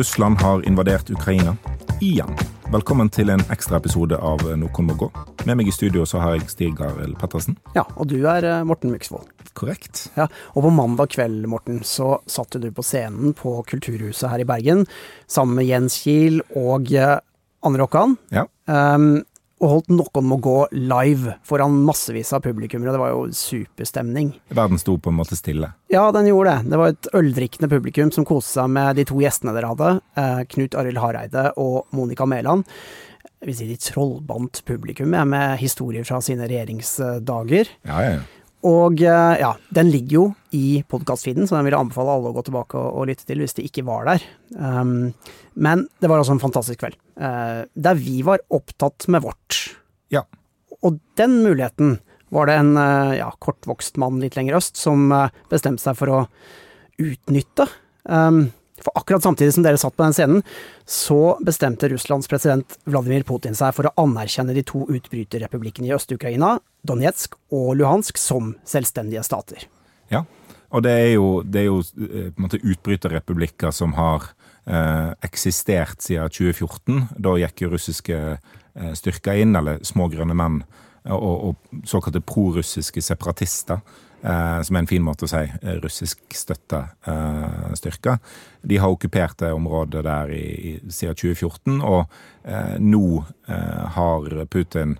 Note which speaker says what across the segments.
Speaker 1: Russland har invadert Ukraina. Igjen. Velkommen til en ekstra episode av Noen må gå. Med meg i studio så har jeg Stig Arild Pettersen.
Speaker 2: Ja, og du er eh, Morten Myksvold.
Speaker 1: Korrekt.
Speaker 2: Ja, og på mandag kveld, Morten, så satt du på scenen på Kulturhuset her i Bergen sammen med Jens Kiel og eh, Anne Rokkan.
Speaker 1: Ja.
Speaker 2: Um, og holdt Noen må gå live foran massevis av publikummere. Det var jo superstemning.
Speaker 1: Verden sto på en måte stille.
Speaker 2: Ja, den gjorde det. Det var et øldrikkende publikum som koste seg med de to gjestene dere hadde. Eh, Knut Arild Hareide og Monica Mæland. Jeg vil si de trollbandt publikum med historier fra sine regjeringsdager.
Speaker 1: Ja, ja, ja.
Speaker 2: Og eh, ja, den ligger jo i podkastfeeden, så den vil jeg anbefale alle å gå tilbake og, og lytte til hvis de ikke var der. Um, men det var altså en fantastisk kveld, uh, der vi var opptatt med vårt.
Speaker 1: Ja.
Speaker 2: Og den muligheten var det en uh, ja, kortvokst mann litt lenger øst som uh, bestemte seg for å utnytte. Um, for akkurat samtidig som dere satt på den scenen, så bestemte Russlands president Vladimir Putin seg for å anerkjenne de to utbryterrepublikkene i Øst-Ukraina, Donetsk og Luhansk, som selvstendige stater.
Speaker 1: Ja, og det er jo, det er jo eh, på en måte utbryterrepublikker som har eh, eksistert siden 2014. Da gikk jo russiske eh, styrker inn, eller små grønne menn, og, og såkalte prorussiske separatister som er en fin måte å si eh, russiskstøtta eh, styrker. De har okkupert det området der i, i, siden 2014, og eh, nå eh, har Putin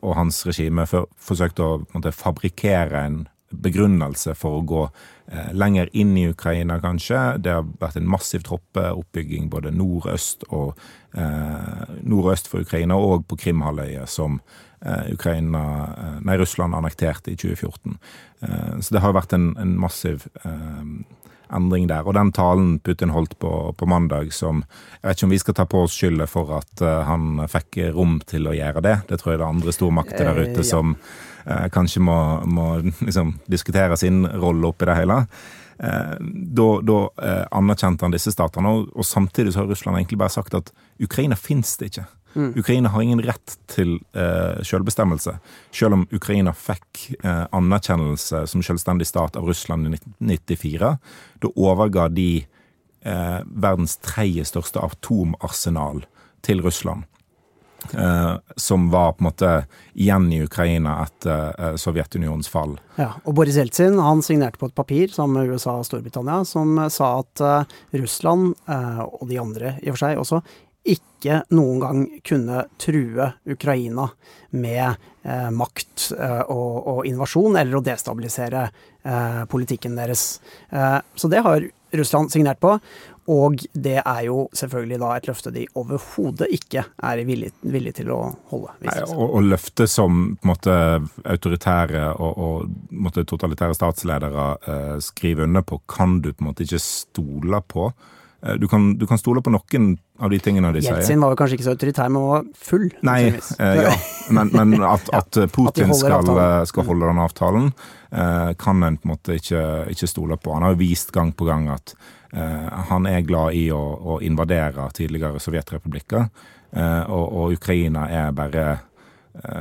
Speaker 1: og hans regime for, forsøkt å måte, fabrikkere en begrunnelse for å gå eh, lenger inn i Ukraina, kanskje. Det har vært en massiv troppeoppbygging både nord-øst og nord-øst for Ukraina, og på Krimhalvøya, som Eh, Ukraina, eh, nei, Russland annekterte i 2014. Eh, så det har vært en, en massiv endring der. Og den talen Putin holdt på, på, mandag, som Jeg vet ikke om vi skal ta på oss skylda for at uh, han fikk rom til å gjøre det. Det tror jeg det er andre stormakter der ute eh, ja. som uh, kanskje må, må liksom, diskutere sin rolle oppi det hele. Uh, da, da anerkjente han disse statene, og, og, samtidig så har Russland egentlig bare sagt at Ukraina fins det ikke. Mm. Ukraina har ingen rett til eh, selvbestemmelse, selv om Ukraina fikk eh, anerkjennelse som selvstendig stat av Russland i 1994. Da overga de eh, verdens tredje største atomarsenal til Russland. Eh, som var på en måte igjen i Ukraina etter eh, Sovjetunionens fall.
Speaker 2: Ja, og Boris Jeltsin han signerte på et papir sammen med USA og Storbritannia som sa at eh, Russland, og de andre i og for seg også, ikke noen gang kunne true Ukraina med eh, makt eh, og, og, invasjon, eller å destabilisere eh, politikken deres. Så det har Russland signert på, og det er jo selvfølgelig da et løfte de overhodet ikke er villige villig til å holde.
Speaker 1: Nei, og, og løftet som måte autoritære og, og måte, totalitære statsledere eh, skriver under på, kan du på en måte ikke stole på. Eh, du kan, du kan, stole på noen av de tingene de sier.
Speaker 2: Jeltsin var jo kanskje ikke så autoritær, men var full.
Speaker 1: Nei, eh, ja. men, men at, at, Putin at skal, eh, skal, holde den avtalen, eh, kan en på en måte ikke, ikke, stole på. Han har jo vist gang på gang at han er glad i å, å invadere tidligere sovjetrepublikker, eh, og, og, Ukraina er bare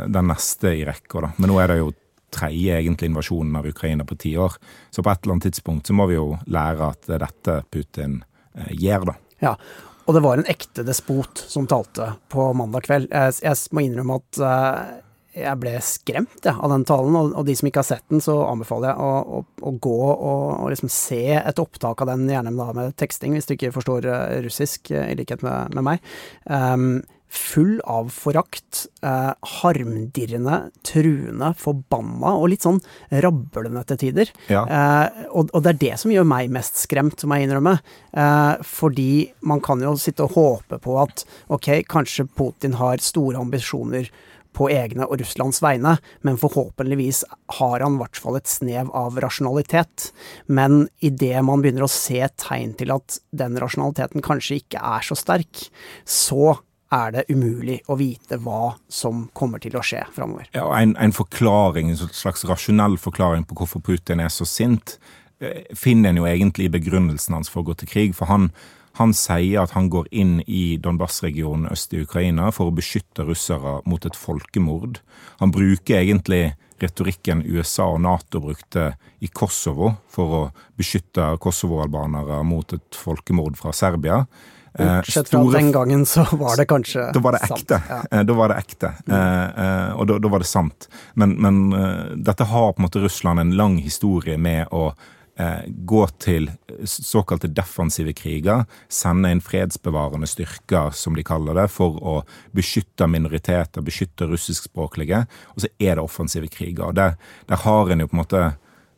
Speaker 1: den neste i rekka. Men nå er det jo tredje egentlig invasjonen av Ukraina på ti år. Så på et eller annet tidspunkt så må vi jo lære at det er dette Putin gjør Eh, da.
Speaker 2: Ja, og det var en ekte despot som talte på mandag kveld. Jeg, jeg må innrømme at jeg ble skremt ja, av den talen, og, og, de som ikke har sett den, så anbefaler jeg å, å, å gå og, og liksom se et opptak av den, gjerne med teksting, hvis du ikke forstår uh, russisk, uh, i likhet med, med meg. Um, full av forakt, eh, harmdirrende, truende, forbanna og litt sånn rablende til tider.
Speaker 1: Ja.
Speaker 2: Eh, og, og, det er det som gjør meg mest skremt, må jeg innrømme. Eh, fordi man kan jo sitte og håpe på at ok, kanskje Putin har store ambisjoner på egne og Russlands vegne, men forhåpentligvis har han i hvert fall et snev av rasjonalitet. Men idet man begynner å se tegn til at den rasjonaliteten kanskje ikke er så sterk, så er det umulig å vite hva som kommer til å skje framover.
Speaker 1: Ja, en, en, forklaring, en slags rasjonell forklaring på hvorfor Putin er så sint, eh, finner en jo egentlig i begrunnelsen hans for å gå til krig. For han, han sier at han går inn i Donbas-regionen øst i Ukraina for å beskytte russere mot et folkemord. Han bruker egentlig retorikken USA og Nato brukte i Kosovo for å beskytte kosovo-albanere mot et folkemord fra Serbia.
Speaker 2: Bortsett fra den gangen så var det kanskje
Speaker 1: Da var det ekte. Ja. Da var det ekte. Mm. Og da, da, var det sant. Men, men dette har på en måte Russland en lang historie med å Eh, gå til såkalte defensive kriger, sende inn fredsbevarende styrker, som de kaller det, for å beskytte minoriteter, beskytte russiskspråklige. Og så er det offensive kriger. Der, der har en jo på en måte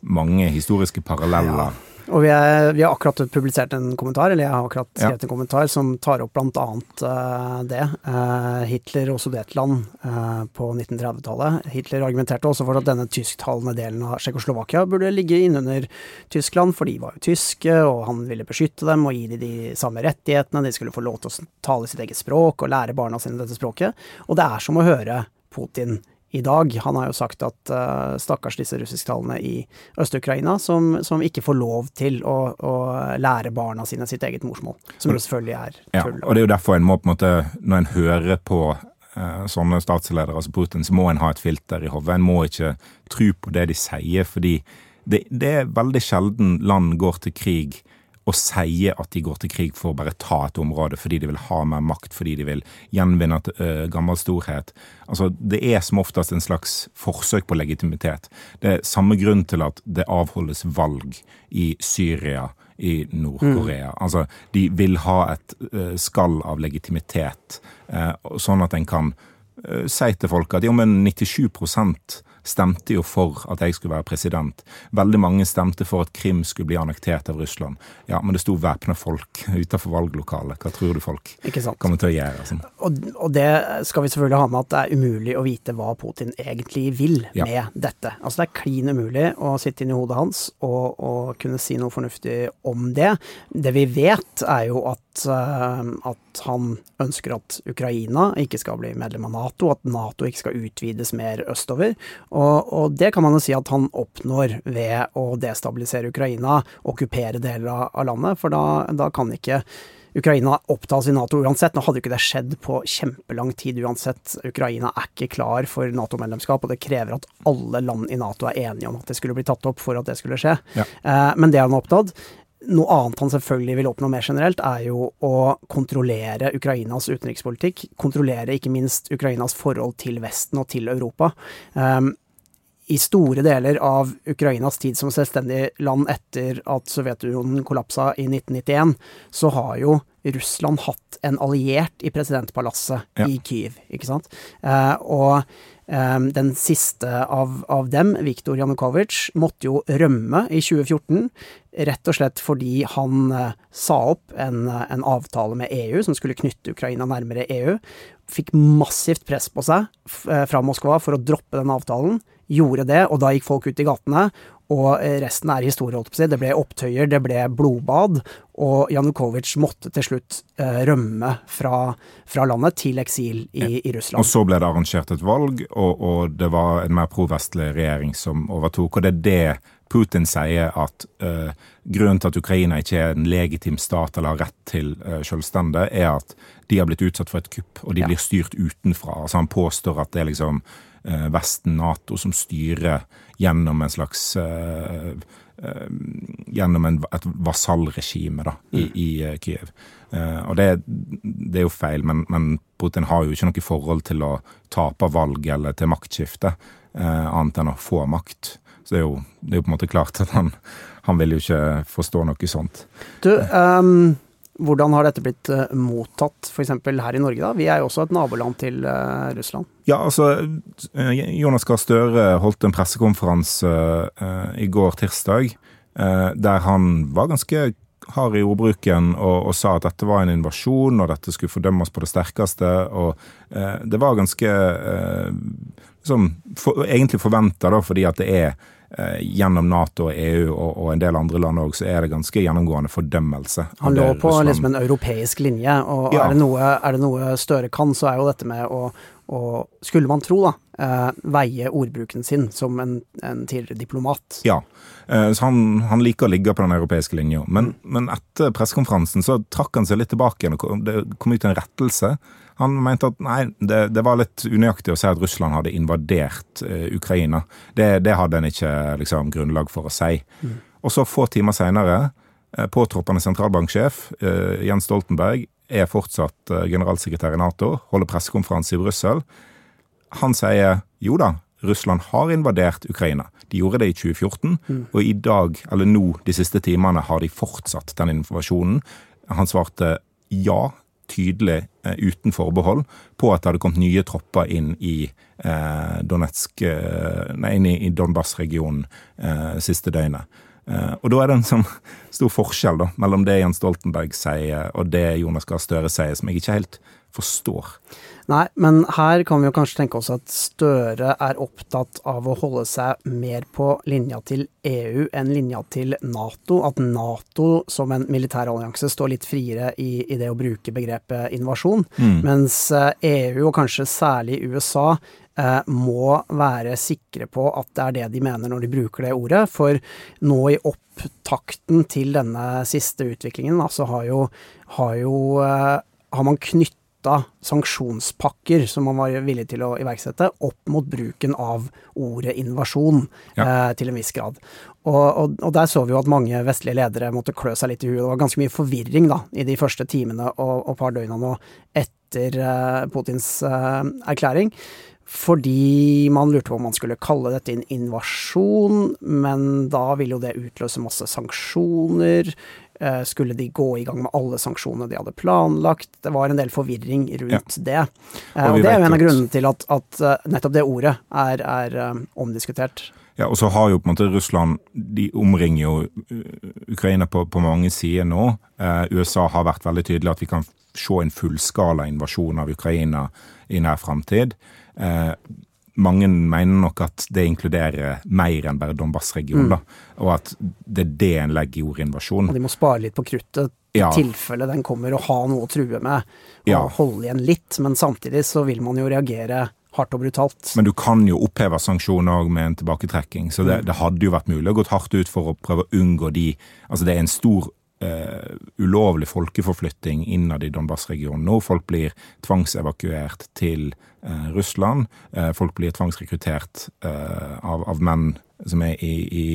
Speaker 1: mange historiske paralleller. Ja.
Speaker 2: Og vi, er, vi, har akkurat publisert en kommentar, eller jeg har akkurat skrevet ja. en kommentar som tar opp bl.a. Uh, eh, det. Uh, Hitler og Sudetland uh, på 1930-tallet. Hitler argumenterte også for at denne tysktalende delen av Tsjekkoslovakia burde ligge innunder Tyskland, for de var jo tyske, og han ville beskytte dem og gi dem de samme rettighetene. De skulle få lov til å tale sitt eget språk og lære barna sine dette språket. Og det er som å høre Putin i dag. Han har jo sagt at uh, stakkars disse russisktalene i Øst-Ukraina som, som, ikke får lov til å, å, lære barna sine sitt eget morsmål. Som jo selvfølgelig er
Speaker 1: tull. Ja, og det er jo derfor en må på en måte, når en hører på uh, sånne statsledere som Putin, så må en ha et filter i hodet. En må ikke tro på det de sier, fordi det, det er veldig sjelden land går til krig og sier at de går til krig for å bare ta et område fordi de vil ha mer makt, fordi de vil gjenvinne et gammel storhet. Altså, Det er som oftest en slags forsøk på legitimitet. Det er samme grunn til at det avholdes valg i Syria, i Nord-Korea. Mm. Altså, de vil ha et skall av legitimitet, sånn at en kan si til folk at jo, men 97 stemte jo for at jeg skulle være president. Veldig mange stemte for at Krim skulle bli annektert av Russland. Ja, men det sto væpna folk utenfor valglokalet. Hva tror du folk kommer til å gjøre?
Speaker 2: Sånn? Og, og, det skal vi selvfølgelig ha med at det er umulig å vite hva Putin egentlig vil ja. med dette. Altså det er klin umulig å sitte inn i hodet hans og, og kunne si noe fornuftig om det. Det vi vet er jo at Eh, at, han ønsker at Ukraina ikke skal bli medlem av Nato, at Nato ikke skal utvides mer østover. Og, og det kan man jo si at han oppnår ved å destabilisere Ukraina, okkupere deler av landet, for da, da kan ikke Ukraina opptas i Nato uansett. Nå hadde jo ikke det skjedd på kjempelang tid uansett. Ukraina er ikke klar for Nato-medlemskap, og det krever at alle land i Nato er enige om at det skulle bli tatt opp for at det skulle skje. Ja. Eh, men det har han oppnådd. Noe annet han selvfølgelig vil oppnå mer generelt, er jo å kontrollere Ukrainas utenrikspolitikk. Kontrollere ikke minst Ukrainas forhold til Vesten og til Europa. Um, I store deler av Ukrainas tid som selvstendig land etter at Sovjetunionen kollapsa i 1991, så har jo Russland hatt en alliert i presidentpalasset ja. i Kyiv, ikke sant. Uh, og Ehm, den siste av, av dem, Viktor Janukovitsj, måtte jo rømme i 2014. Rett og slett fordi han eh, sa opp en, en, avtale med EU som skulle knytte Ukraina nærmere EU. Fikk massivt press på seg eh, fra Moskva for å droppe den avtalen. Gjorde det, og da gikk folk ut i gatene. Og eh, resten er historie, holdt på å si. Det ble opptøyer, det ble blodbad. Og Janukovitsj måtte til slutt eh, rømme fra, fra, landet til eksil i, i, Russland.
Speaker 1: Og så ble det arrangert et valg, og, og det var en mer provestlig regjering som overtok. Og det er det Putin sier at uh, grunnen til at Ukraina ikke er en legitim stat eller har rett til uh, selvstendighet, er at de har blitt utsatt for et kupp, og de ja. blir styrt utenfra. Altså Han påstår at det er liksom Vesten, Nato, som styrer gjennom en slags uh, uh, Gjennom en, et vasallregime da, i, mm. i Kyiv. Og det, det, er jo feil, men, men, Putin har jo ikke noe forhold til å tape valg eller til maktskifte, annet enn å få makt. Så det er jo, det er jo på en måte klart at han, han vil jo ikke forstå noe sånt.
Speaker 2: Du, um hvordan har dette blitt uh, mottatt f.eks. her i Norge? da? Vi er jo også et naboland til uh, Russland.
Speaker 1: Ja, altså Jonas Gahr Støre holdt en pressekonferanse i går tirsdag der han var ganske hard i ordbruken og, og, sa at dette var en invasjon, og dette skulle fordømmes på det sterkeste. Og det var ganske liksom, for, egentlig forventa, fordi at det er Eh, gjennom Nato EU og, og en del andre land òg, så er det ganske gjennomgående fordømmelse.
Speaker 2: Han lå på liksom en europeisk linje, og ja. er, det noe, er, det noe, Støre kan, så er jo dette med å, å skulle man tro, da, eh, veie ordbruken sin som en, en tidligere diplomat.
Speaker 1: Ja, eh, så han, han, liker å ligge på den europeiske linja. Men, mm. men etter pressekonferansen så trakk han seg litt tilbake igjen, og det kom ut en rettelse. Han mente at nei, det, det, var litt unøyaktig å si at Russland hadde invadert eh, Ukraina. Det, det, hadde en ikke liksom, grunnlag for å si. Mm. Og så få timer seinere, eh, påtroppende sentralbanksjef eh, Jens Stoltenberg er fortsatt eh, generalsekretær i Nato, holder pressekonferanse i Brussel. Han sier jo da, Russland har invadert Ukraina. De gjorde det i 2014, mm. og i dag, eller nå de siste timene, har de fortsatt den invasjonen. Han svarte ja, tydelig, eh, uten forbehold, på at det hadde kommet nye tropper inn i eh, Donetsk, eh, nei, inn i, Donbas-regionen siste døgnet. Og da er det en sånn stor forskjell da, mellom det Jens Stoltenberg sier og det Jonas Gahr Støre sier, som jeg ikke helt forstår.
Speaker 2: Nei, men her kan vi jo kanskje tenke oss at Støre er opptatt av å holde seg mer på linja til EU enn linja til Nato. At Nato som en militærallianse står litt friere i, i, det å bruke begrepet invasjon. Mm. Mens EU, eh, e og kanskje særlig USA, eh, må være sikre på at det er det de mener når de bruker det ordet. For nå i opptakten til denne siste utviklingen, så har jo, har jo eh, har man knyttet knytta sanksjonspakker som man var villig til å iverksette, opp mot bruken av ordet invasjon ja. eh, til en viss grad. Og, og, og, der så vi jo at mange vestlige ledere måtte klø seg litt i huet. Det var ganske mye forvirring da, i de første timene og, og par døgna nå etter eh, Putins eh, erklæring. Fordi man lurte på om man skulle kalle dette en invasjon, men da ville jo det utløse masse sanksjoner. Eh, skulle de gå i gang med alle sanksjonene de hadde planlagt? Det var en del forvirring rundt ja. det. Og, eh, og det er jo en av grunnene til at, at eh, nettopp det ordet er, er omdiskutert.
Speaker 1: Ja, og så har jo på en måte Russland De omringer jo Ukraina på, på mange sider nå. Eh, USA har vært veldig tydelig at vi kan se en fullskala invasjon av Ukraina i nær framtid. Eh, mange mener nok at det inkluderer mer enn bare Donbas-regionen. Mm. Og at det er det en legger i ordet invasjon.
Speaker 2: Og de må spare litt på kruttet i ja. tilfelle den kommer og ha noe å true med. Og ja. holde igjen litt. Men samtidig så vil man jo reagere hardt og brutalt.
Speaker 1: Men du kan jo oppheve sanksjoner òg med en tilbaketrekking. Så det, mm. det, hadde jo vært mulig å gå hardt ut for å prøve å unngå de Altså det er en stor uh, ulovlig folkeforflytting innad i Donbas-regionen nå. Folk blir tvangsevakuert til uh, Russland. Uh, folk blir tvangsrekruttert av, av, menn som er i, i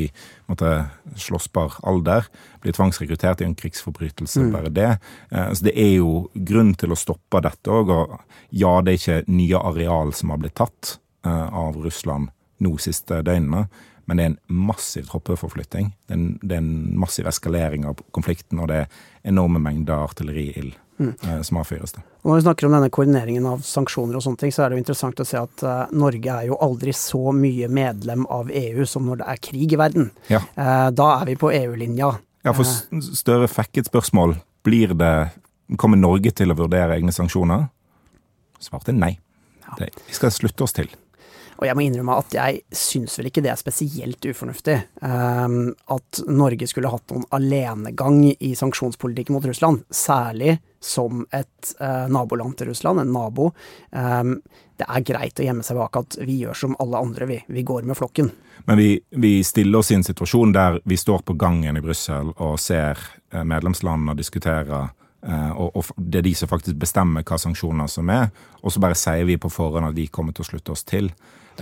Speaker 1: måtte, slåssbar alder. Blir tvangsrekruttert i en krigsforbrytelse, mm. bare det. så det er jo grunn til å stoppe dette òg. Og ja, det er ikke nye areal som har blitt tatt av Russland nå siste døgnene men det er en massiv troppeforflytting. Det er en, det er en massiv eskalering av konflikten, og det er enorme mengder artilleriild mm. eh, som avfyres.
Speaker 2: Når vi snakker om denne koordineringen av sanksjoner og sånne ting, så er det jo interessant å se at uh, Norge er jo aldri så mye medlem av EU som når det er krig i verden. Ja. Uh, da er vi på EU-linja.
Speaker 1: Ja, for Støre fikk et spørsmål. Blir det Kommer Norge til å vurdere egne sanksjoner? Svaret er nei. Ja. Det, vi skal slutte oss til.
Speaker 2: Og jeg må innrømme at jeg syns vel ikke det er spesielt ufornuftig. Um, at Norge skulle hatt noen alenegang i sanksjonspolitikken mot Russland. Særlig som et uh, naboland til Russland, en nabo. Um, det er greit å gjemme seg bak at vi gjør som alle andre, vi. Vi går med flokken.
Speaker 1: Men vi, vi stiller oss i en situasjon der vi står på gangen i Brussel og ser uh, medlemslandene diskutere Uh, og, og, det er de som faktisk bestemmer hva sanksjoner som er, og så bare sier vi på forhånd at vi kommer til å slutte oss til.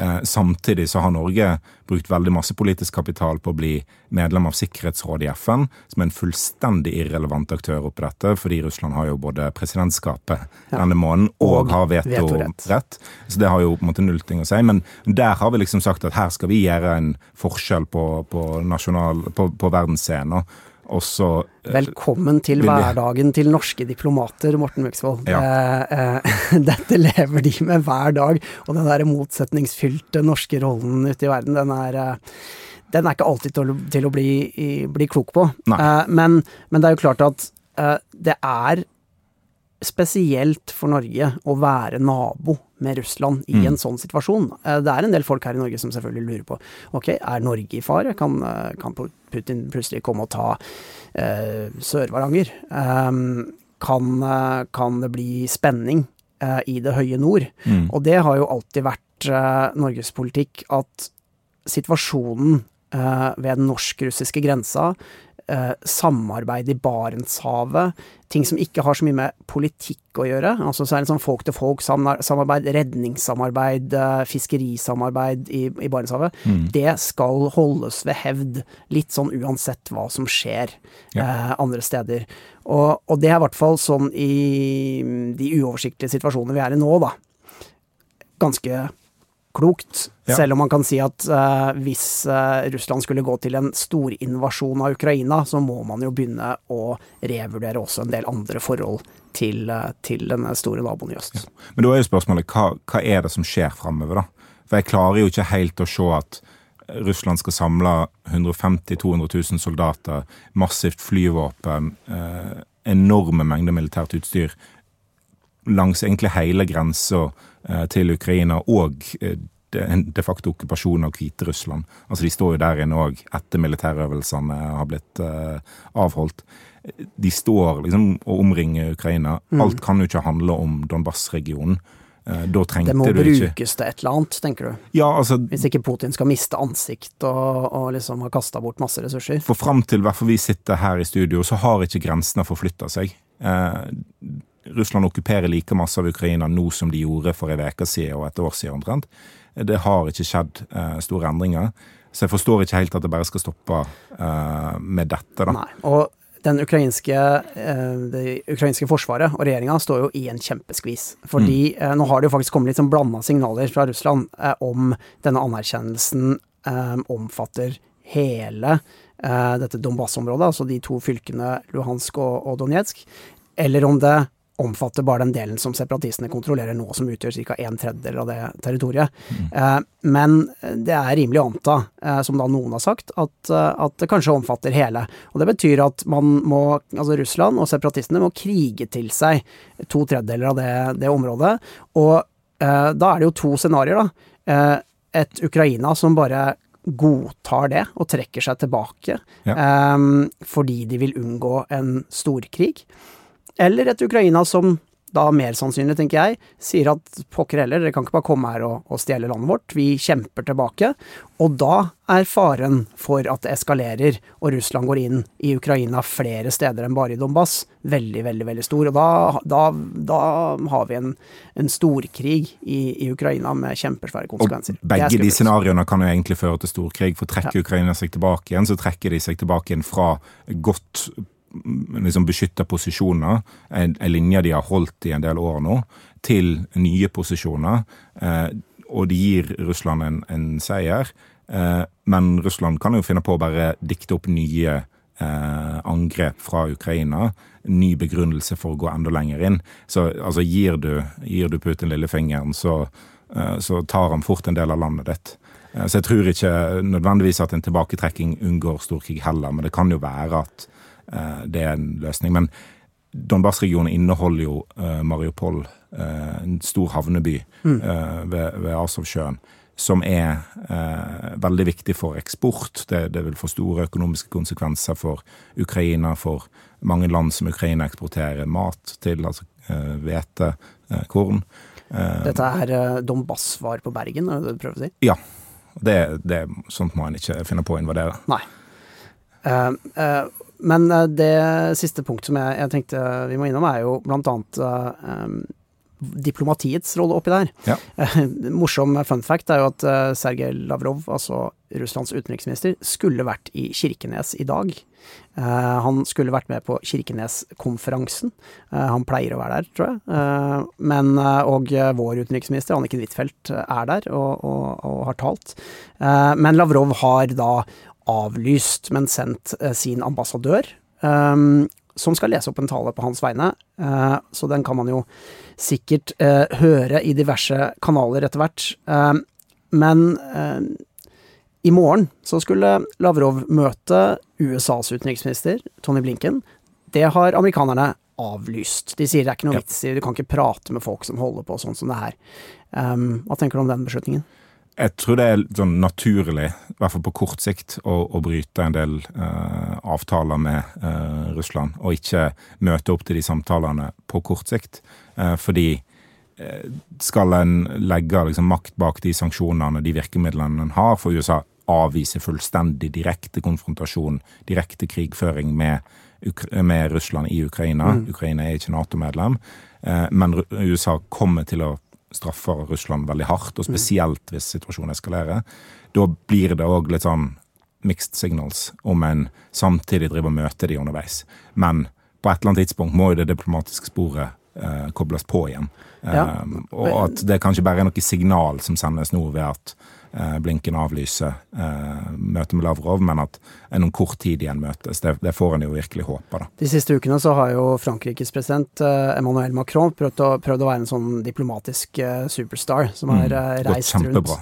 Speaker 1: Eh, samtidig så har Norge brukt veldig masse politisk kapital på å bli medlem av Sikkerhetsrådet i FN, som er en fullstendig irrelevant aktør oppi dette, fordi Russland har jo både presidentskapet ja. denne måneden og, og har vetorett. Veto så det har jo på en måte null ting å si. Men der har vi liksom sagt at her skal vi gjøre en forskjell på, på, nasjonal, på, på verdensscenen. Også,
Speaker 2: eh, Velkommen til hverdagen til norske diplomater, Morten Myksvold. Ja. Eh, eh, dette lever de med hver dag. Og den der motsetningsfylte norske rollen ute i verden, den er, eh, den er ikke alltid til å, til å bli, bli, klok på. Eh, men, men, det er jo klart at eh, det er spesielt for Norge å være nabo med Russland i mm. en sånn situasjon. Eh, det er en del folk her i Norge som selvfølgelig lurer på ok, er Norge i fare? Kan, eh, kan Putin plutselig komme og ta uh, Sør-Varanger? Um, kan, kan, det bli spenning uh, i det høye nord? Mm. Og det har jo alltid vært uh, Norges politikk at situasjonen ved den norsk-russiske grensa eh, samarbeid i Barentshavet. Ting som ikke har så mye med politikk å gjøre. Altså så er det sånn folk-til-folk-samarbeid, redningssamarbeid, eh, fiskerisamarbeid i, i Barentshavet. Mm. Det skal holdes ved hevd, litt sånn uansett hva som skjer ja. eh, andre steder. Og, og, det er i hvert fall sånn i de uoversiktlige situasjonene vi er i nå, da. Ganske klokt. Ja. Selv om man kan si at uh, hvis uh, Russland skulle gå til en storinvasjon av Ukraina, så må man jo begynne å revurdere også en del andre forhold til, uh, til denne store naboen i øst. Ja.
Speaker 1: Men da er jo spørsmålet hva, hva er det som skjer framover, da? For jeg klarer jo ikke helt å se at Russland skal samle 150 000-200 000 soldater, massivt flyvåpen, enorme mengder militært utstyr langs egentlig hele grensa Eh, til Ukraina og eh, de facto okkupasjon av Hviterussland. Altså De står jo der inne òg etter militærøvelsene har blitt uh, avholdt. De står liksom og omringer Ukraina. Mm. Alt kan jo ikke handle om Donbas-regionen. Uh, da trengte du
Speaker 2: ikke det må
Speaker 1: brukes
Speaker 2: til et eller annet, tenker du?
Speaker 1: Ja, altså,
Speaker 2: Hvis ikke Putin skal miste ansikt og, og liksom ha kasta bort masse ressurser?
Speaker 1: For fram til hvert vi sitter her i studio, så har ikke grensene forflytta seg. Uh, Russland okkuperer like masse av Ukraina nå som de gjorde for en uke siden og et år siden omtrent. Det har ikke skjedd uh, store endringer. Så jeg forstår ikke helt at det bare skal stoppe uh, med dette. da.
Speaker 2: Nei, og den ukrainske, uh, det ukrainske forsvaret og regjeringa står jo i en kjempeskvis. Fordi mm. nå har det jo faktisk kommet litt sånn blanda signaler fra Russland om denne anerkjennelsen omfatter hele dette Donbas-området, altså de to fylkene Luhansk og, og Donetsk, eller om det omfatter bare den delen som separatistene kontrollerer nå, som utgjør ca. en tredjedel av det territoriet. Mm. Eh, men det er rimelig å anta, eh, som da noen har sagt, at, eh, at, det kanskje omfatter hele. Og det betyr at man må, altså Russland og separatistene må krige til seg to tredjedeler av det, det området. Og eh, da er det jo to scenarioer, da. Eh, et Ukraina som bare godtar det og trekker seg tilbake ja. eh, fordi de vil unngå en storkrig. Eller et Ukraina som da mer sannsynlig, tenker jeg, sier at pokker heller, dere kan ikke bare komme her og, og stjele landet vårt, vi kjemper tilbake. Og da er faren for at det eskalerer og Russland går inn i Ukraina flere steder enn bare i Donbas, veldig, veldig veldig stor. Og da, da, da har vi en, en storkrig i, i, Ukraina med kjempesvære konsekvenser.
Speaker 1: Og begge de scenarioene kan jo egentlig føre til storkrig, for trekker ja. Ukraina seg tilbake igjen, så trekker de seg tilbake igjen fra godt liksom beskytta posisjoner, en, en, linje de har holdt i en del år nå, til nye posisjoner. Eh, og det gir Russland en, en seier. Eh, men Russland kan jo finne på å bare dikte opp nye eh, angrep fra Ukraina. Ny begrunnelse for å gå enda lenger inn. Så altså, gir du, gir du Putin lillefingeren, så, eh, så tar han fort en del av landet ditt. Eh, så jeg tror ikke nødvendigvis at en tilbaketrekking unngår storkrig heller, men det kan jo være at det er en løsning. Men Donbas-regionen inneholder jo eh, Mariupol, eh, en stor havneby mm. ved, ved Azovsjøen som er eh, veldig viktig for eksport. Det, det, vil få store økonomiske konsekvenser for Ukraina, for mange land som Ukraina eksporterer mat til, altså hvete, eh, korn.
Speaker 2: Eh, Dette er Donbass-svar på Bergen, er det det du prøver å si?
Speaker 1: Ja. Det, det, sånt må en ikke finne på å invadere.
Speaker 2: Nei. Men eh, det siste punkt som jeg, jeg, tenkte vi må innom, er jo blant annet um, diplomatiets rolle oppi der. Ja. Morsom fun fact er jo at uh, Sergej Lavrov, altså Russlands utenriksminister, skulle vært i Kirkenes i dag. Han skulle vært med på Kirkenes-konferansen. Han pleier å være der, tror jeg. men, og vår utenriksminister, Anniken Huitfeldt, er der og, og, og har talt. men Lavrov har da avlyst, men sendt eh, sin ambassadør, um, som skal lese opp en tale på hans vegne. Uh, så den kan man jo sikkert uh, høre i diverse kanaler etter hvert. Uh, men i morgen så skulle Lavrov møte USAs utenriksminister, Tony Blinken. Det har amerikanerne avlyst. De sier det er ikke noe vits i, du kan ikke prate med folk som holder på sånn som det her. Hva tenker du om den beslutningen?
Speaker 1: Jeg tror det er sånn naturlig, i hvert fall på kort sikt, å, å bryte en del uh, avtaler med uh, Russland, og ikke møte opp til de samtalene på kort sikt. Uh, fordi skal en legge liksom, makt bak de sanksjonene, de virkemidlene en har, for USA avvise fullstendig direkte konfrontasjon, direkte krigføring med, med Russland i Ukraina. Mm. Ukraina er ikke Nato-medlem, eh, men USA kommer til å straffe Russland veldig hardt, og spesielt hvis situasjonen eskalerer. Da blir det òg litt sånn mixed signals om en samtidig driver og møter de underveis. Men på et eller annet tidspunkt må jo det diplomatiske sporet eh, kobles på igjen. Ja. Um, og at det kanskje bare er noe signal som sendes nå ved at Eh, Blinken avlyse eh, møtet med Lavrov, men at en om kort tid igjen møtes. Det, det får en jo virkelig håpe, da.
Speaker 2: De siste ukene så har jo Frankrikes president eh, Emmanuel Macron prøvd å, prøvd å være en sånn diplomatisk superstar som har mm, reist rundt.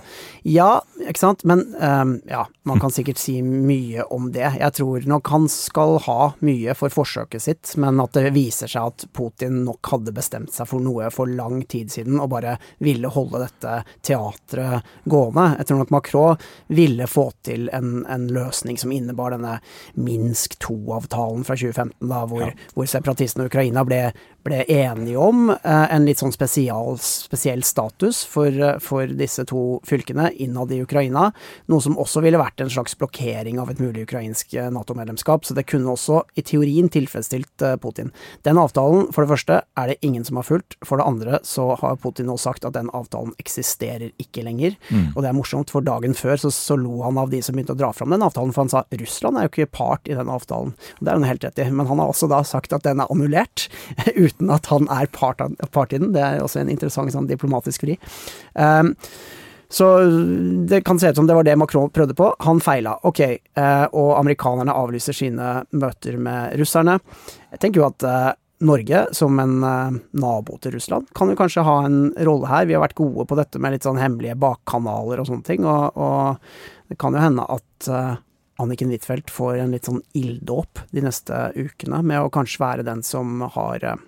Speaker 2: Ja, ikke sant. Men um, ja, man kan sikkert si mye om det. Jeg tror nok han skal ha mye for forsøket sitt, men at det viser seg at Putin nok hadde bestemt seg for noe for lang tid siden og bare ville holde dette teatret gående. Jeg tror nok Macron ville få til en, en løsning som innebar denne Minsk 2-avtalen fra 2015, da, hvor, ja. hvor separatistene og Ukraina ble, ble enige om eh, en litt sånn spesial, spesiell status for, eh, for, disse to fylkene innad i Ukraina. Noe som også ville vært en slags blokkering av et mulig ukrainsk eh, Nato-medlemskap. Så det kunne også i teorien tilfredsstilt Putin. Den avtalen, for det første, er det ingen som har fulgt. For det andre så har Putin nå sagt at den avtalen eksisterer ikke lenger. Mm. Og det er morsomt, for dagen før så, så, lo han av de som begynte å dra fram den avtalen, for han sa Russland er jo ikke part i den avtalen. Og det er han helt rett i. Men han har også da sagt at den er annullert, uten at han er part, av, part i den. Det er også en interessant sånn diplomatisk fri. Um, så det kan se ut som det var det Macron prøvde på. Han feila. Ok, uh, og amerikanerne avlyser sine møter med russerne. Jeg tenker jo at uh, Norge, som en uh, nabo til Russland, kan jo kanskje ha en rolle her. Vi har vært gode på dette med litt sånn hemmelige bakkanaler og sånne ting, og, og det kan jo hende at Anniken Huitfeldt får en litt sånn ilddåp de neste ukene, med å kanskje være den som har eh,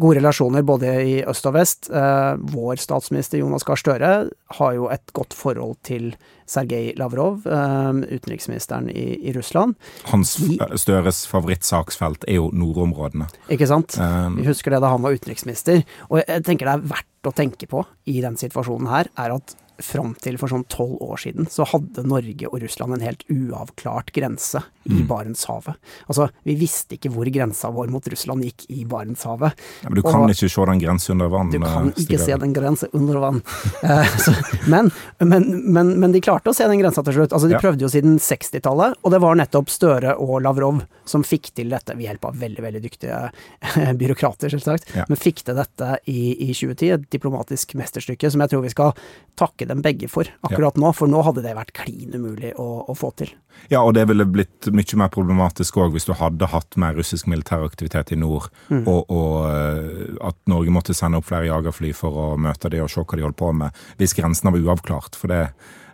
Speaker 2: gode relasjoner både i øst og vest. Eh, vår statsminister Jonas Gahr Støre har jo et godt forhold til Sergej Lavrov, eh, utenriksministeren i, i Russland.
Speaker 1: Hans Støres favorittsaksfelt er jo nordområdene.
Speaker 2: Ikke sant. Um, Vi husker det da han var utenriksminister. Og jeg tenker det er verdt å tenke på i den situasjonen her, er at fram til for sånn tolv år siden, så hadde Norge og Russland en helt uavklart grense i mm. Barentshavet. Altså, vi visste ikke hvor grensa vår mot Russland gikk i Barentshavet.
Speaker 1: Ja, men du kan og, ikke se den grensa under vann?
Speaker 2: Du kan eh, ikke se den grensa under vann. uh, så, men, men, men, men, de klarte å se den grensa til slutt. Altså, de ja. prøvde jo siden 60-tallet, og det var nettopp Støre og Lavrov som fikk til dette ved hjelp av veldig, veldig dyktige eh, byråkrater, selvsagt, ja. men fikk til dette i, i 2010. Et diplomatisk mesterstykke som jeg tror vi skal takke dem begge for akkurat nå, for nå hadde det vært klin umulig å, å få til.
Speaker 1: Ja, og det ville blitt mye mer problematisk òg hvis du hadde hatt mer russisk militæraktivitet i nord, mm. og, og, eh, at Norge måtte sende opp flere jagerfly for å møte dem og se hva de holdt på med, hvis grensene var uavklart. For det,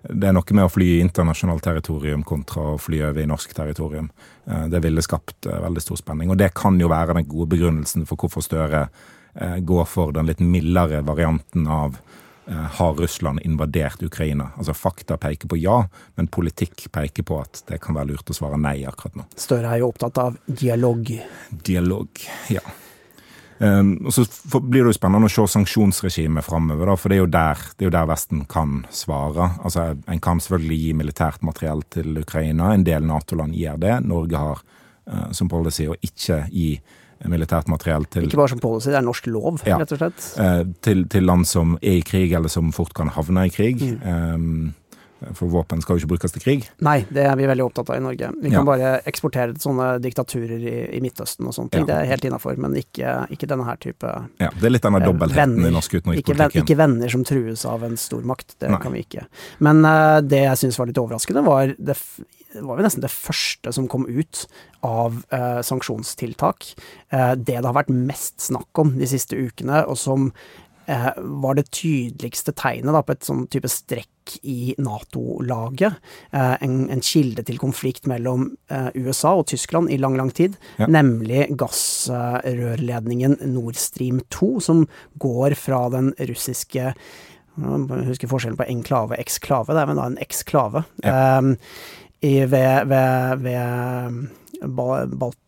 Speaker 1: det er noe med å fly i internasjonalt territorium kontra å fly over i norsk territorium. Eh, det ville skapt eh, veldig stor spenning. Og det kan jo være den gode begrunnelsen for hvorfor Støre går for den litt mildere varianten av har Russland invadert Ukraina? Altså Fakta peker på ja, men politikk peker på at det kan være lurt å svare nei akkurat nå.
Speaker 2: Støre er jo opptatt av dialog.
Speaker 1: Dialog, ja. Um, og Så blir det jo spennende å se sanksjonsregimet framover, for det er, der, det er, jo der, Vesten kan svare. Altså, En kan selvfølgelig gi militært materiell til Ukraina, en del Nato-land gjør det. Norge har uh, som policy å ikke gi militært materiell til
Speaker 2: Ikke bare som policy, det er norsk lov, ja, rett og slett?
Speaker 1: Eh, til, til, land som er i krig, eller som fort kan havne i krig. Mm. Um, for våpen skal jo ikke brukes til krig.
Speaker 2: Nei, det er vi veldig opptatt av i Norge. Vi kan ja. bare eksportere til sånne diktaturer i, i Midtøsten og sånne ting. Ja. Det er helt innafor, men ikke, ikke, denne her type
Speaker 1: Ja, Det er litt denne eh, dobbeltheten venner, i norsk utenrikspolitikk.
Speaker 2: Ikke, ikke, venner som trues av en stormakt. Det Nei. kan vi ikke. Men uh, det jeg syns var litt overraskende, var det det var jo nesten det første som kom ut av eh, sanksjonstiltak. Eh, det det har vært mest snakk om de siste ukene, og som eh, var det tydeligste tegnet da, på et sånn type strekk i Nato-laget. Eh, en, en, kilde til konflikt mellom eh, USA og Tyskland i lang, lang tid. Ja. Nemlig gassrørledningen Nord Stream 2, som går fra den russiske jeg husker forskjellen på enklave og eksklave. Det er vel da en eksklave. Ja. Um, i, ved, ved, ved Balt,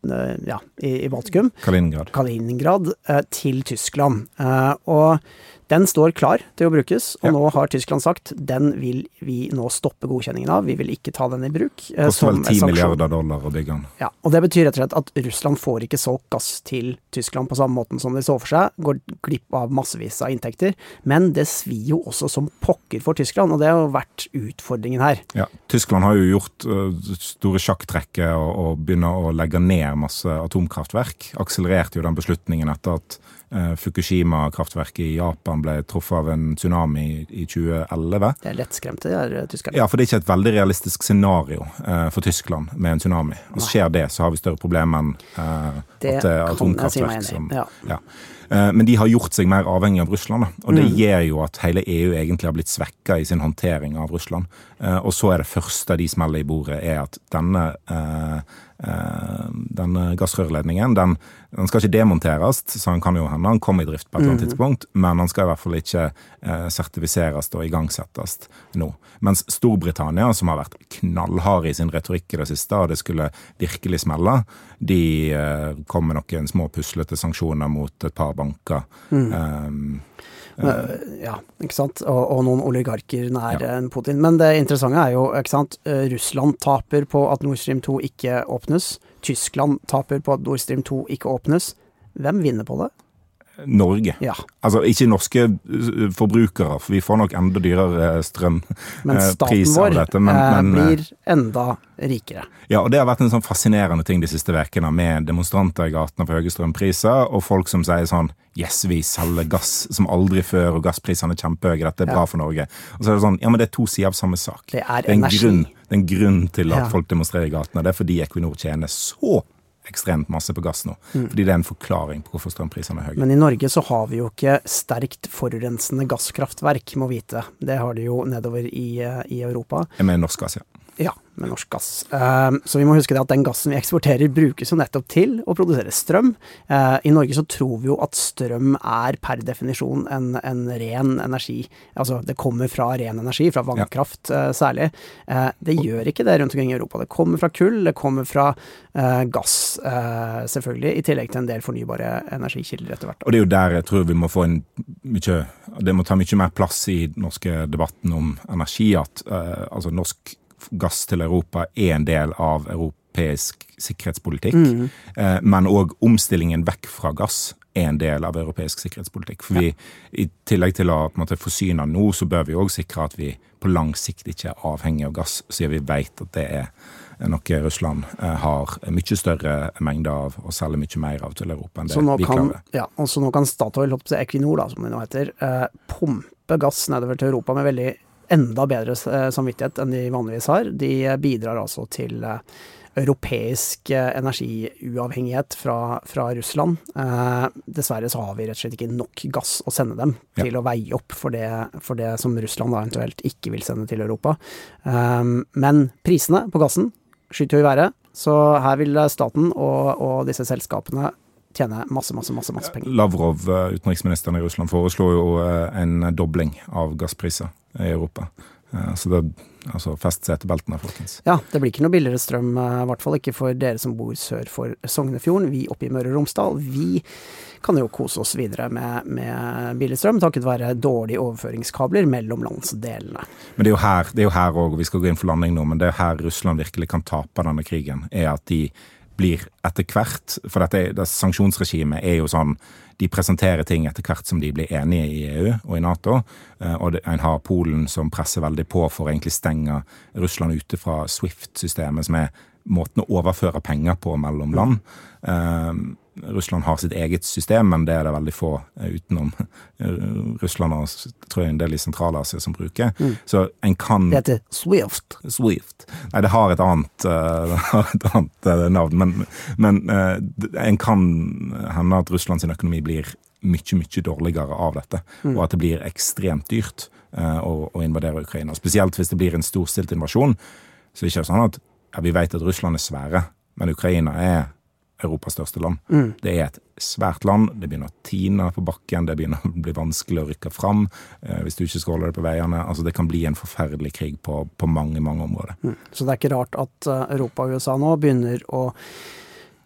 Speaker 2: ja, i, i, Baltikum.
Speaker 1: Kaliningrad.
Speaker 2: Kaliningrad eh, til Tyskland. Eh, og Den står klar til å brukes, og
Speaker 1: Ja.
Speaker 2: nå har Tyskland sagt den vil vi nå stoppe godkjenningen av. Vi vil ikke ta den i bruk. eh,
Speaker 1: Koster vel 10 milliarder dollar å bygge den.
Speaker 2: Ja, og Det betyr rett og slett at Russland får ikke solgt gass til Tyskland på samme måten som de så for seg, går glipp av massevis av inntekter. Men det svir jo også som pokker for Tyskland, og det har jo vært utfordringen her.
Speaker 1: Ja, Tyskland har jo gjort uh, store sjakktrekket og, og begynner å legge ned masse atomkraftverk. Akselererte jo den beslutningen etter at Fukushima-kraftverket i Japan ble truffet av en tsunami i, i 2011.
Speaker 2: Det er lettskremte, de tyskerne.
Speaker 1: Ja, for det er ikke et veldig realistisk scenario uh, for Tyskland med en tsunami. Og skjer det, så har vi større problemer enn uh,
Speaker 2: Det
Speaker 1: at det er atomkraftverk
Speaker 2: si
Speaker 1: som
Speaker 2: Ja.
Speaker 1: ja. Uh, Men de har gjort seg mer avhengig av Russland, da. og det
Speaker 2: Mm.
Speaker 1: gjør jo at hele EU egentlig har blitt svekka i sin håndtering av Russland. Uh, Og så er det første de smeller i bordet, er at denne, eh, eh, denne gassrørledningen den, den skal ikke demonteres, så han kan jo hende han kommer i drift på et eller annet tidspunkt, men han skal i hvert fall ikke eh, sertifiseres og igangsettes nå. Mens Storbritannia, som har vært knallhard i sin retorikk i det siste, og det skulle virkelig smelle, de eh, kom med noen små puslete sanksjoner mot et par banker. Um,
Speaker 2: Men, Ja, ikke sant. Og, og noen oligarker nær ja. Putin. Men det interessante er jo, ikke sant. eh, Russland taper på at Nord Stream 2 ikke åpnes. Tyskland taper på at Nord Stream 2 ikke åpnes. Hvem vinner på det?
Speaker 1: Norge.
Speaker 2: Ja,
Speaker 1: Altså ikke norske uh, forbrukere, for vi får nok enda dyrere strømpris
Speaker 2: men
Speaker 1: eh, av
Speaker 2: vår
Speaker 1: dette, men- staten eh,
Speaker 2: blir enda rikere.
Speaker 1: Ja, og det har vært en sånn fascinerende ting de siste ukene, med demonstranter i gatene for høye strømpriser, og folk som sier sånn Yes, vi selger gass som aldri før, og gassprisene er kjempehøye, dette er bra
Speaker 2: Ja.
Speaker 1: for Norge. Og så er det sånn, ja, men det er to sider av samme sak.
Speaker 2: Det er
Speaker 1: Det er en
Speaker 2: energi.
Speaker 1: grunn, det er en grunn til at
Speaker 2: Ja.
Speaker 1: folk demonstrerer i gatene. Det er fordi Equinor tjener så ekstremt masse på gass nå.
Speaker 2: Mm.
Speaker 1: Fordi det er en forklaring på hvorfor strømprisene er høye.
Speaker 2: Men i Norge så har vi jo ikke sterkt forurensende gasskraftverk, må vite. Det har de jo nedover i, eh, i Europa.
Speaker 1: Mener norsk gass, ja.
Speaker 2: Ja, med norsk gass. Um, så vi må huske det at den gassen vi eksporterer brukes jo nettopp til å produsere strøm. Uh, I Norge så tror vi jo at strøm er per definisjon en, en ren energi. Altså det kommer fra ren energi, fra vannkraft uh, særlig. Uh, det gjør ikke det rundt omkring i Europa. Det kommer fra kull, det kommer fra uh, gass uh, selvfølgelig, i tillegg til en del fornybare energikilder etter hvert.
Speaker 1: Og det er jo der jeg tror vi må få en mye Det må ta mye mer plass i den norske debatten om energi. At eh, altså norsk gass til Europa er en del av europeisk sikkerhetspolitikk. Eh, men òg omstillingen vekk fra gass er en del av europeisk sikkerhetspolitikk. For vi, i tillegg til å måte, forsyne nå, så bør vi òg sikre at vi på lang sikt ikke er avhengig av gass, siden vi vet at det er noe Russland eh, har mye større mengde av og selger mye mer av til Europa enn det vi klarer.
Speaker 2: kan, ja, og så nå kan Statoil, Equinor da, som det nå heter, eh, pumpe gass nedover til Europa med veldig enda bedre eh, samvittighet enn de vanligvis har. De eh, bidrar altså til eh, europeisk energiuavhengighet fra, fra Russland. Eh, dessverre så har vi rett og slett ikke nok gass å sende dem
Speaker 1: Ja.
Speaker 2: til å veie opp for det, for det som Russland da eventuelt ikke vil sende til Europa. Eh, men prisene på gassen skyter jo i været, så her vil staten og, og disse selskapene tjene masse, masse, masse, masse penger.
Speaker 1: Lavrov, eh, utenriksministeren i Russland, foreslo jo eh, en dobling av gasspriser i Europa. Eh, Så det Altså, fest setebeltene, folkens.
Speaker 2: Ja, det blir ikke noe billigere strøm, i hvert fall ikke for dere som bor sør for Sognefjorden. Vi oppe i Møre og Romsdal, vi kan jo kose oss videre med, med billig strøm, takket være dårlige overføringskabler mellom landsdelene.
Speaker 1: Men det er jo her er òg, og vi skal gå inn for landing nå, men det er her Russland virkelig kan tape denne krigen, er at de blir etter hvert For dette, det sanksjonsregimet er jo sånn De presenterer ting etter hvert som de blir enige i EU og i Nato. eh, Og en har Polen som presser veldig på for å egentlig stenge Russland ute fra Swift-systemet, som er måten å overføre penger på mellom land. Eh, Russland har sitt eget system, men det er det veldig få eh, utenom eh, Russland og tror jeg en del i Sentral-Asia som bruker. Så en kan
Speaker 2: Det heter Swift.
Speaker 1: Swift. Nei, det har et annet, eh, har et annet navn, men, men en kan hende at Russlands økonomi blir mye, mye dårligere av dette, og at det blir ekstremt dyrt å, å invadere Ukraina. Spesielt hvis det blir en storstilt invasjon. Så det er ikke sånn at ja, vi vet at Russland er svære, men Ukraina er Europas største land. Det er et svært land. Det begynner å tine på bakken, det begynner å bli vanskelig å rykke fram eh, hvis du ikke skal holde det på veiene. Altså, det kan bli en forferdelig krig på, på mange, mange områder.
Speaker 2: Så det er ikke rart at eh, Europa og USA nå begynner å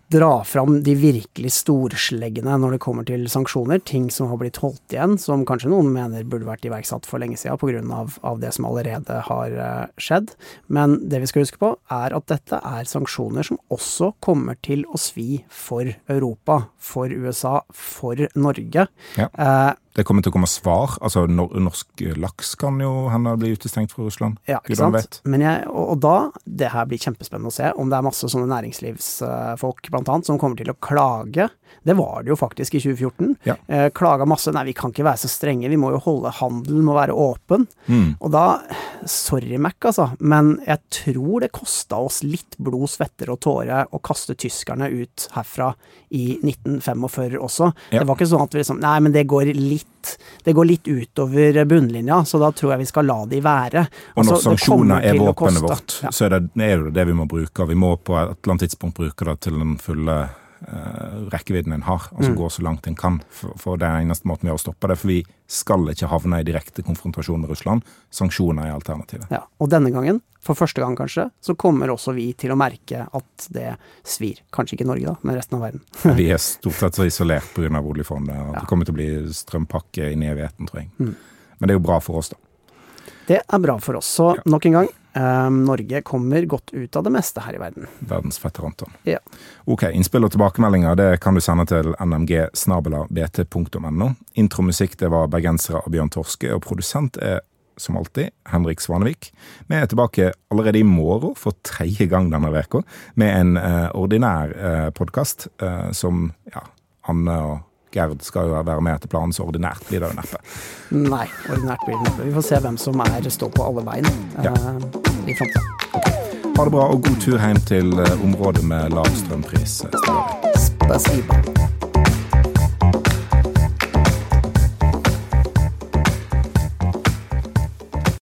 Speaker 2: dra fram de virkelig storsleggene når det kommer til sanksjoner. Ting som har blitt holdt igjen, som kanskje noen mener burde vært iverksatt for lenge siden pga. Av, av det som allerede har uh, skjedd. Men det vi skal huske på, er at dette er sanksjoner som også kommer til å svi for Europa, for USA, for Norge.
Speaker 1: Ja. Uh, det kommer til å komme svar. Altså, norsk laks kan jo hende bli utestengt fra Russland.
Speaker 2: Ja, ikke sant. Jeg, og, og, da, det her blir kjempespennende å se, om det er masse sånne næringslivsfolk blant annet som kommer til å klage. Det var det jo faktisk i 2014. Ja. Eh, klaga masse. Nei, vi kan ikke være så strenge, vi må jo holde handelen, må være åpen. Mm. Og da Sorry, Mac, altså, men jeg tror det kosta oss litt blod, svetter og tåre å kaste tyskerne ut herfra i 1945 også. Ja. Det var ikke sånn at vi liksom Nei, men det går litt det går litt utover bunnlinja, så da tror jeg vi skal la de være.
Speaker 1: Altså, og når sanksjoner er våpenet vårt, ja. så er det, er det det vi må bruke. Vi må på et eller annet tidspunkt bruke det til den fulle rekkevidden en har, altså mm. gå så langt en kan. For, for det er eneste måten vi har å stoppe det. For vi skal ikke havne i direkte konfrontasjon med Russland. Sanksjoner er alternativet.
Speaker 2: Ja, og denne gangen, for første gang kanskje, så kommer også vi til å merke at det svir. Kanskje ikke Norge, da, men resten av verden.
Speaker 1: vi er stort sett så isolert pga. oljefondet. ja. Det kommer til å bli strømpakke inn i evigheten, tror jeg. Mm. Men det er jo bra for oss, da.
Speaker 2: Det er bra for oss. Så nok en gang, eh, Norge kommer godt ut av det meste her i verden.
Speaker 1: Verdens fette Anton.
Speaker 2: Ja.
Speaker 1: Ok, innspill og tilbakemeldinger det kan du sende til nmg.bt.no. Intromusikk det var bergensere av Bjørn Torske, og produsent er som alltid Henrik Svanevik. Vi er tilbake allerede i morgen for tredje gang denne uka med en eh, ordinær eh, podkast eh, som ja, Anne og Gerd skal jo være med etter planen, så ordinært blir det jo neppe.
Speaker 2: Nei, ordinært blir det neppe. Vi får se hvem som er står på alle bein ja. uh, i framtida.
Speaker 1: Ha det bra, og god tur hjem til eh, området med lav strømpris.
Speaker 2: Spasibo.